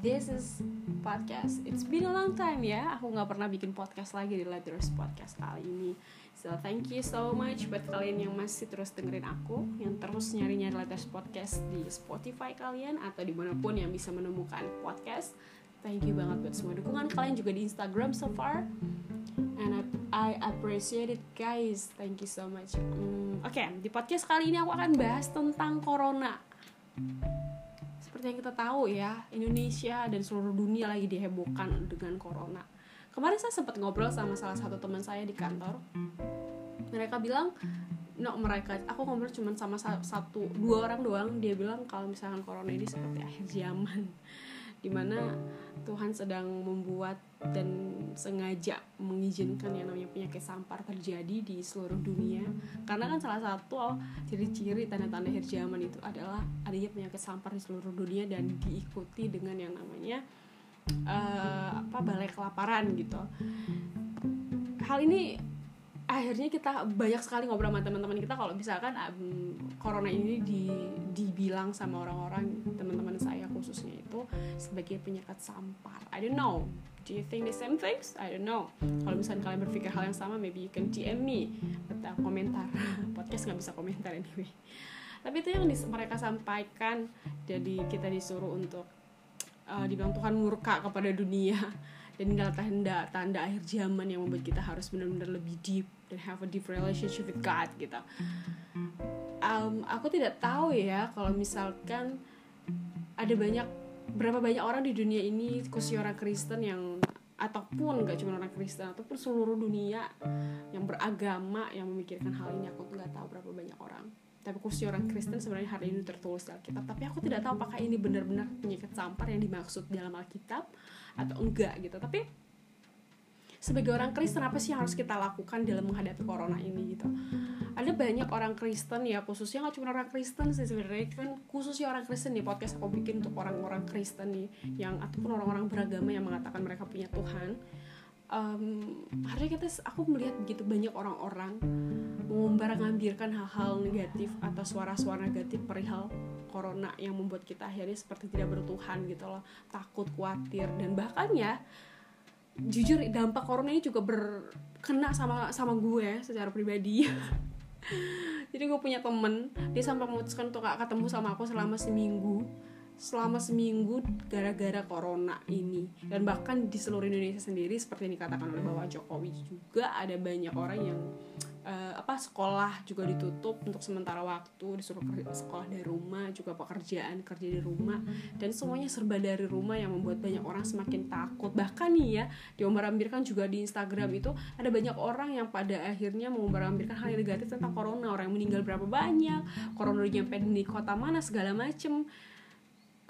this is podcast. It's been a long time ya. Aku nggak pernah bikin podcast lagi di Letters Podcast kali ini. So thank you so much buat kalian yang masih terus dengerin aku, yang terus nyari-nyari Letters Podcast di Spotify kalian atau di mana pun yang bisa menemukan podcast. Thank you banget buat semua dukungan kalian juga di Instagram so far. And I, I appreciate it guys. Thank you so much. Hmm, Oke, okay, di podcast kali ini aku akan bahas tentang corona seperti yang kita tahu ya, Indonesia dan seluruh dunia lagi dihebohkan dengan corona. Kemarin saya sempat ngobrol sama salah satu teman saya di kantor. Mereka bilang, no mereka, aku ngobrol cuma sama satu, dua orang doang. Dia bilang kalau misalkan corona ini seperti akhir zaman di mana Tuhan sedang membuat dan sengaja mengizinkan yang namanya penyakit sampar terjadi di seluruh dunia. Karena kan salah satu ciri-ciri tanda-tanda akhir zaman itu adalah adanya penyakit sampar di seluruh dunia dan diikuti dengan yang namanya uh, apa balai kelaparan gitu. Hal ini akhirnya kita banyak sekali ngobrol sama teman-teman kita. Kalau misalkan um, corona ini di, dibilang sama orang-orang teman-teman saya khususnya itu sebagai penyakit sampar. I don't know. Do you think the same things? I don't know. Kalau misalnya kalian berpikir hal yang sama, maybe you can DM me atau komentar. Podcast nggak bisa komentar anyway. Tapi itu yang mereka sampaikan. Jadi kita disuruh untuk uh, dibilang Tuhan murka kepada dunia dan inilah tanda tanda akhir zaman yang membuat kita harus benar-benar lebih deep dan have a deep relationship with God gitu. Um, aku tidak tahu ya kalau misalkan ada banyak berapa banyak orang di dunia ini khususnya orang Kristen yang ataupun gak cuma orang Kristen ataupun seluruh dunia yang beragama yang memikirkan hal ini aku nggak tahu berapa banyak orang. Tapi khususnya orang Kristen sebenarnya hari ini tertulis di Alkitab. Tapi aku tidak tahu apakah ini benar-benar penyakit sampar yang dimaksud dalam Alkitab atau enggak gitu. Tapi sebagai orang Kristen apa sih yang harus kita lakukan dalam menghadapi corona ini gitu ada banyak orang Kristen ya khususnya nggak cuma orang Kristen sih sebenarnya kan khususnya orang Kristen nih podcast aku bikin untuk orang-orang Kristen nih yang ataupun orang-orang beragama yang mengatakan mereka punya Tuhan. Um, hari kita aku melihat begitu banyak orang-orang mengumbar ngambirkan hal-hal negatif atau suara-suara negatif perihal corona yang membuat kita akhirnya seperti tidak bertuhan gitu loh takut khawatir dan bahkan ya jujur dampak corona ini juga berkena sama sama gue secara pribadi jadi gue punya temen dia sampai memutuskan untuk gak ketemu sama aku selama seminggu selama seminggu gara-gara corona ini. Dan bahkan di seluruh Indonesia sendiri seperti yang dikatakan oleh Bapak Jokowi juga ada banyak orang yang uh, apa sekolah juga ditutup untuk sementara waktu disuruh sekolah dari rumah juga pekerjaan kerja di rumah. Dan semuanya serba dari rumah yang membuat banyak orang semakin takut. Bahkan nih ya diombar-ambirkan juga di Instagram itu ada banyak orang yang pada akhirnya mengumbar-ambirkan hal yang negatif tentang corona. Orang yang meninggal berapa banyak corona udah nyampe di kota mana segala macem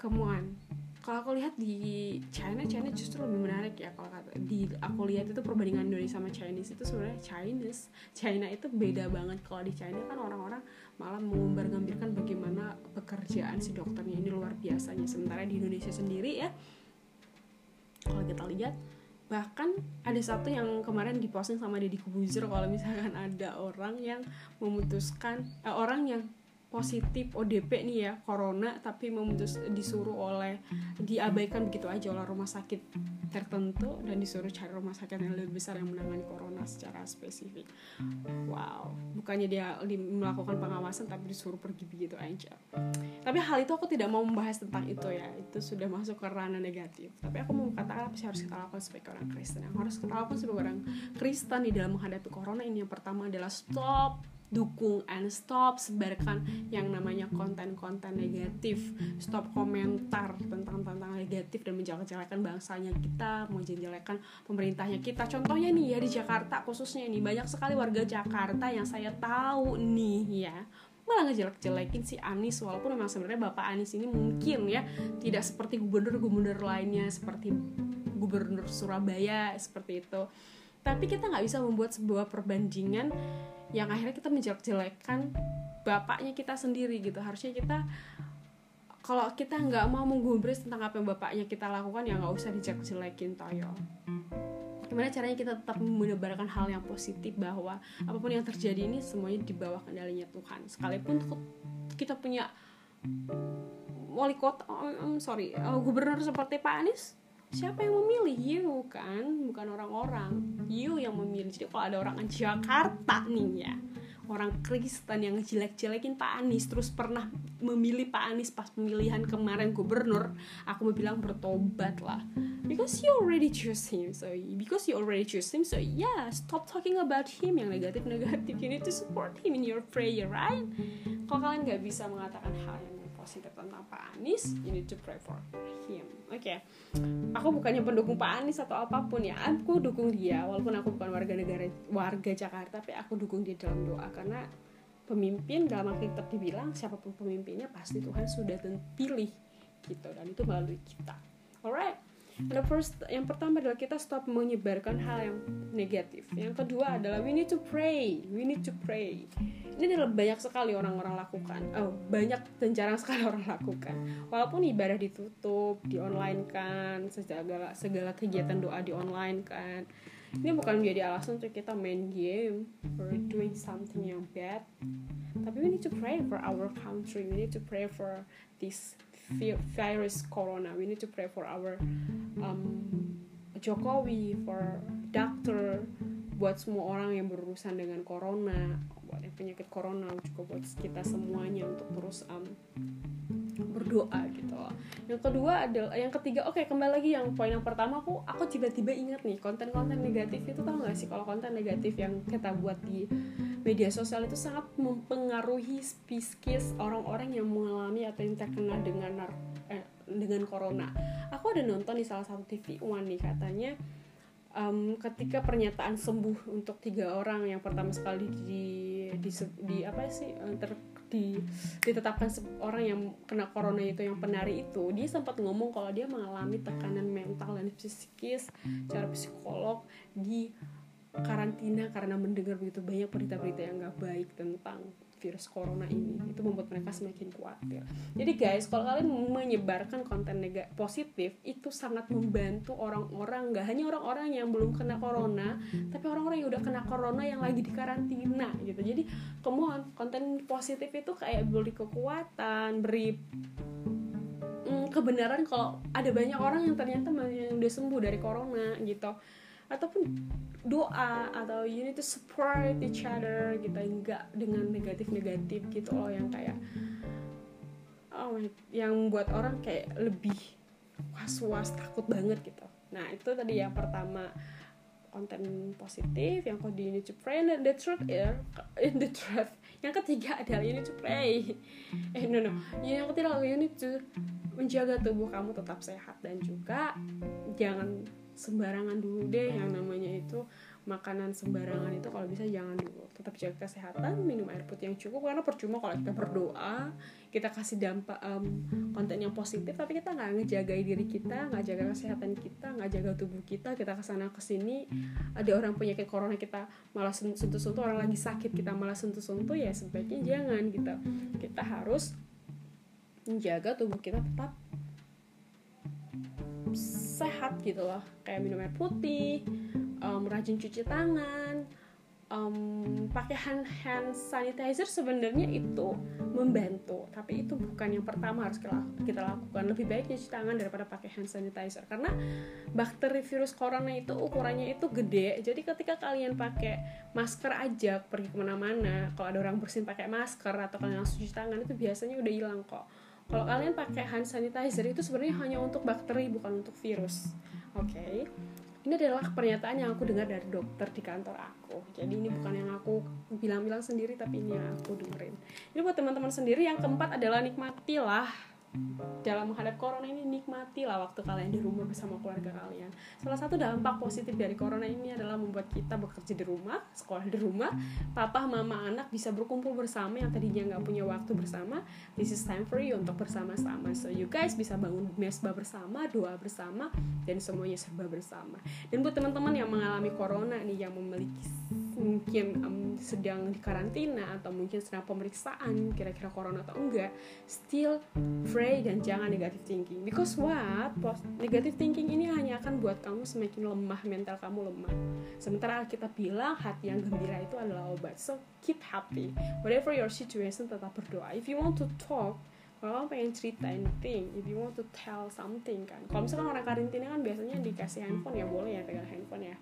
kemuan. Kalau aku lihat di China China justru lebih menarik ya kalau kata di aku lihat itu perbandingan Indonesia sama Chinese itu sebenarnya Chinese China itu beda banget. Kalau di China kan orang-orang malah mengumbar ngambirkan bagaimana pekerjaan si dokternya ini luar biasanya. Sementara di Indonesia sendiri ya kalau kita lihat bahkan ada satu yang kemarin diposting sama Deddy Kubuzer kalau misalkan ada orang yang memutuskan eh, orang yang positif ODP nih ya corona tapi memutus disuruh oleh diabaikan begitu aja oleh rumah sakit tertentu dan disuruh cari rumah sakit yang lebih besar yang menangani corona secara spesifik. Wow bukannya dia melakukan pengawasan tapi disuruh pergi begitu aja. Tapi hal itu aku tidak mau membahas tentang itu ya itu sudah masuk ke ranah negatif. Tapi aku mau katakan apa sih harus kita lakukan sebagai orang Kristen? Yang harus kita lakukan sebagai orang Kristen di dalam menghadapi corona ini yang pertama adalah stop dukung and stop sebarkan yang namanya konten-konten negatif. Stop komentar tentang tentang negatif dan menjelek-jelekan bangsanya kita menjelek-jelekan pemerintahnya kita. Contohnya nih ya di Jakarta khususnya nih banyak sekali warga Jakarta yang saya tahu nih ya malah ngejelek-jelekin si Anies. Walaupun memang sebenarnya Bapak Anies ini mungkin ya tidak seperti gubernur-gubernur lainnya seperti gubernur Surabaya seperti itu. Tapi kita nggak bisa membuat sebuah perbandingan yang akhirnya kita menjelek-jelekan bapaknya kita sendiri gitu. Harusnya kita kalau kita nggak mau menggubris tentang apa yang bapaknya kita lakukan ya nggak usah dijelek-jelekin toyo gimana caranya kita tetap menebarkan hal yang positif bahwa apa pun yang terjadi ini semuanya di bawah kendalinya Tuhan. Sekalipun kita punya wali kota um, sorry uh, gubernur seperti Pak Anies siapa yang memilih? You kan? Bukan orang-orang. You yang memilih. Jadi kalau ada orang Jakarta nih ya orang Kristen yang jelek-jelekin Pak Anies terus pernah memilih Pak Anies pas pemilihan kemarin gubernur aku mau bilang bertobat lah. Because you already choose him so because you already choose him so yeah stop talking about him. Yang negatif-negatif you need to support him in your prayer right? Kalau kalian nggak bisa mengatakan hal yang positif tentang Pak Anies you need to pray for him. Oke okay. aku bukannya pendukung Pak Anies atau apa pun ya aku dukung dia walaupun aku bukan warga negara warga Jakarta tapi aku dukung dia dalam doa karena pemimpin dalam Alkitab dibilang siapa pun pemimpinnya pasti Tuhan sudah pilih gitu. Dan itu melalui kita. Alright The first, yang pertama adalah kita stop menyebarkan hal yang negatif. Yang kedua adalah we need to pray. We need to pray. Ini adalah banyak sekali orang-orang lakukan. Oh, banyak dan jarang sekali orang lakukan. Walaupun ibadah ditutup, di online kan, segala segala kegiatan doa di online kan. Ini bukan menjadi alasan untuk kita main game or doing something yang bad. Tapi we need to pray for our country. We need to pray for this virus corona we need to pray for our um, Jokowi for doctor buat semua orang yang berurusan dengan corona buat yang penyakit corona juga buat kita semuanya untuk terus um, berdoa gitu. Yang kedua adalah yang ketiga oke okay, kembali lagi yang poin yang pertama aku aku tiba-tiba ingat nih konten-konten negatif itu tau gak sih kalau konten negatif yang kita buat di media sosial itu sangat mempengaruhi psikis orang-orang yang mengalami atau yang terkena dengan eh, dengan corona. Aku ada nonton di salah satu TV One nih katanya um, ketika pernyataan sembuh untuk tiga orang yang pertama sekali di di, di apa sih eh, ter, di, ditetapkan orang yang kena corona itu yang penari itu dia sempat ngomong kalau dia mengalami tekanan mental dan psikis cara psikolog di karantina karena mendengar begitu banyak berita-berita yang gak baik tentang virus corona ini itu membuat mereka semakin khawatir. Jadi guys kalau kalian menyebarkan konten negatif positif itu sangat membantu orang-orang nggak hanya orang-orang yang belum kena corona tapi orang-orang yang udah kena corona yang lagi di karantina gitu. Jadi kemudian konten positif itu kayak beri kekuatan beri mm, kebenaran kalau ada banyak orang yang ternyata yang udah sembuh dari corona gitu ataupun doa atau you need to support each other gitu enggak dengan negatif-negatif gitu loh yang kayak oh yang buat orang kayak lebih was-was takut banget gitu. Nah itu tadi yang pertama konten positif yang kedua you need to pray and the truth is in the truth yang ketiga adalah you need to pray. Eh no no. Yang ketiga you need to menjaga tubuh kamu tetap sehat dan juga jangan sembarangan dulu deh yang namanya itu. Makanan sembarangan itu kalau bisa jangan dulu. Tetap jaga kesehatan minum air putih yang cukup. Karena percuma kalau kita berdoa kita kasih dampak um, konten yang positif tapi kita nggak ngejaga diri kita nggak jaga kesehatan kita nggak jaga tubuh kita. Kita ke sana ke sini. Ada orang penyakit corona kita malah sentuh-sentuh. Orang lagi sakit kita malah sentuh-sentuh. Ya sebaiknya jangan gitu. Kita harus menjaga tubuh kita tetap sehat gitu loh. Kayak minum air putih um, rajin cuci tangan um, pakai hand hand sanitizer sebenarnya itu membantu. Tapi itu bukan yang pertama harus kita lakukan. Lebih baik cuci tangan daripada pakai hand sanitizer. Karena bakteri virus corona itu ukurannya itu gede. Jadi ketika kalian pakai masker aja pergi ke mana-mana kalau ada orang bersin pakai masker atau kalian langsung cuci tangan itu biasanya udah hilang kok kalau kalian pakai hand sanitizer itu sebenarnya hanya untuk bakteri bukan untuk virus. Oke. Okay? ini adalah pernyataan yang aku dengar dari dokter di kantor aku. Jadi ini bukan yang aku bilang-bilang sendiri tapi ini yang aku dengerin. Ini buat teman-teman sendiri. Yang keempat adalah nikmatilah dalam menghadap corona ini nikmatilah waktu kalian di rumah bersama keluarga kalian. Salah satu dampak positif dari corona ini adalah membuat kita bekerja di rumah, sekolah di rumah, papa, mama, anak bisa berkumpul bersama yang tadinya nggak punya waktu bersama. This is time for you untuk bersama-sama. So you guys bisa bangun mesbah bersama, doa bersama, dan semuanya serba bersama. Dan buat teman-teman yang mengalami corona nih yang memiliki mungkin um, sedang di karantina atau mungkin sedang pemeriksaan kira-kira corona atau enggak still pray dan jangan negative thinking. Because what? Negative thinking ini hanya akan buat kamu semakin lemah mental kamu lemah. Sementara kita bilang hati yang gembira itu adalah obat. So keep happy. Whatever your situation tetap berdoa. If you want to talk kalau kamu pengen cerita anything if you want to tell something kan. Kalau misalkan orang karantina kan biasanya dikasih handphone ya boleh ya pegang handphone ya.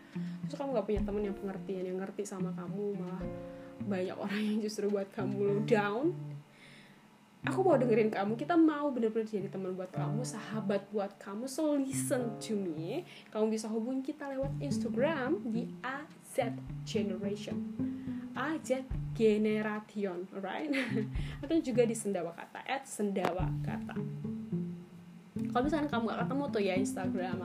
Terus kamu gak punya temen yang pengertian yang ngerti sama kamu malah banyak orang yang justru buat kamu down aku mau dengerin kamu. Kita mau bener-bener jadi teman buat kamu sahabat buat kamu. So listen to me. Kamu bisa hubungi kita lewat Instagram di AZ Generation. AZ Generation alright? Atau juga di sendawa kata at sendawa kata. Kalau misalnya kamu gak ketemu tuh ya Instagram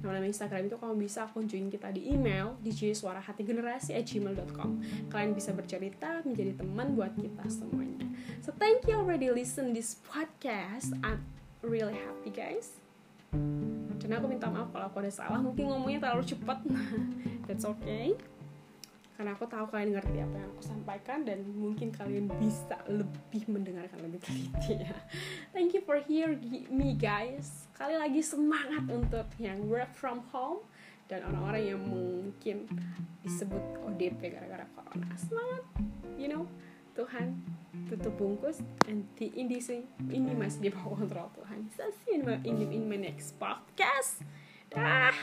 nama-nama Instagram itu kamu bisa kunjungin kita di email di gmail.com kalian bisa bercerita menjadi teman buat kita semuanya. So thank you already listen this podcast. I'm really happy guys. Dan aku minta maaf kalau aku ada salah. Mungkin ngomongnya terlalu cepat that's okay karena aku tahu kalian ngerti apa yang aku sampaikan dan mungkin kalian bisa lebih mendengarkan lebih teliti ya. Thank you for hearing me guys. Sekali lagi semangat untuk yang work from home dan orang-orang yang mungkin disebut ODP gara-gara corona. Semangat you know. Tuhan tutup bungkus and ini sih ini masih di bawah kontrol Tuhan. So see you in my, in my next podcast. Dah